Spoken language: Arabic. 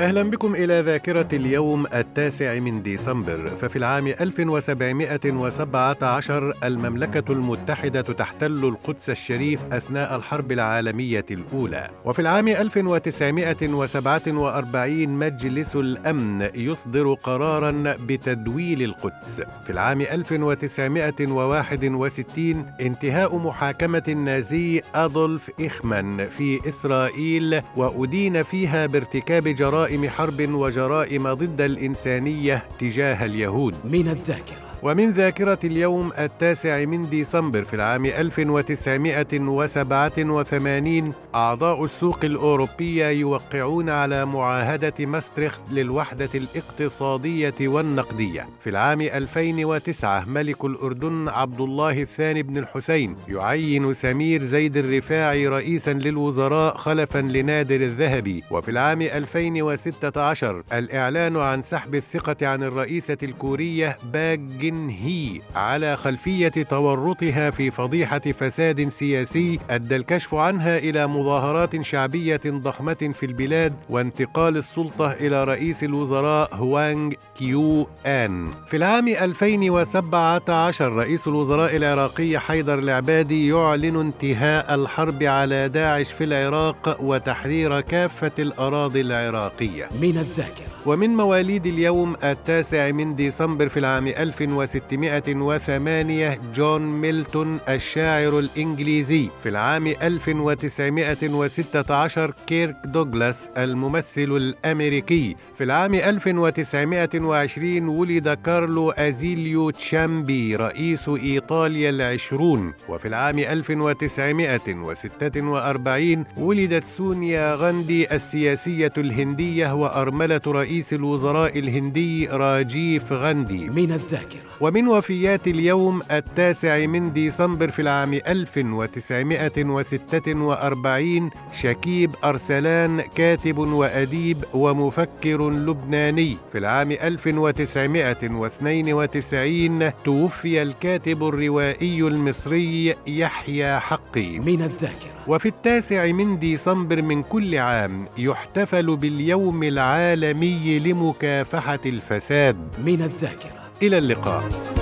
أهلا بكم إلى ذاكرة اليوم التاسع من ديسمبر ففي العام 1717 المملكة المتحدة تحتل القدس الشريف أثناء الحرب العالمية الأولى. وفي العام 1947 مجلس الأمن يصدر قرارا بتدويل القدس. في العام 1961 انتهاء محاكمة النازي أدولف إخمان في إسرائيل وأدين فيها بارتكاب جرائم جرائم حرب وجرائم ضد الإنسانية تجاه اليهود. من الذاكرة. ومن ذاكرة اليوم التاسع من ديسمبر في العام 1987 أعضاء السوق الأوروبية يوقعون على معاهدة ماستريخت للوحدة الاقتصادية والنقدية. في العام 2009 ملك الأردن عبد الله الثاني بن الحسين يعين سمير زيد الرفاعي رئيسا للوزراء خلفا لنادر الذهبي. وفي العام 2016 الإعلان عن سحب الثقة عن الرئيسة الكورية باك غن هي على خلفية تورطها في فضيحة فساد سياسي أدى الكشف عنها إلى مظاهرات شعبية ضخمة في البلاد وانتقال السلطة إلى رئيس الوزراء هوانغ كيو آن. في العام 2017 رئيس الوزراء العراقي حيدر العبادي يعلن انتهاء الحرب على داعش في العراق وتحرير كافة الأراضي العراقية. من الذاكرة. ومن مواليد اليوم التاسع من ديسمبر في العام 1608 جون ميلتون الشاعر الإنجليزي في العام 1916 كيرك دوغلاس الممثل الأمريكي. في العام 1920 ولد كارلو أزيليو تشامبي رئيس إيطاليا العشرون. وفي العام 1946 ولدت سونيا غاندي السياسية الهندية وأرملة رئيس الوزراء الهندي راجيف غاندي. من الذاكرة. ومن وفيات اليوم التاسع من ديسمبر في العام 1946 شكيب أرسلان كاتب وأديب ومفكر لبناني. في العام 1992 توفي الكاتب الروائي المصري يحيى حقي. من الذاكرة. وفي التاسع من ديسمبر من كل عام يحتفل باليوم العالمي لمكافحة الفساد. من الذاكرة. إلى اللقاء.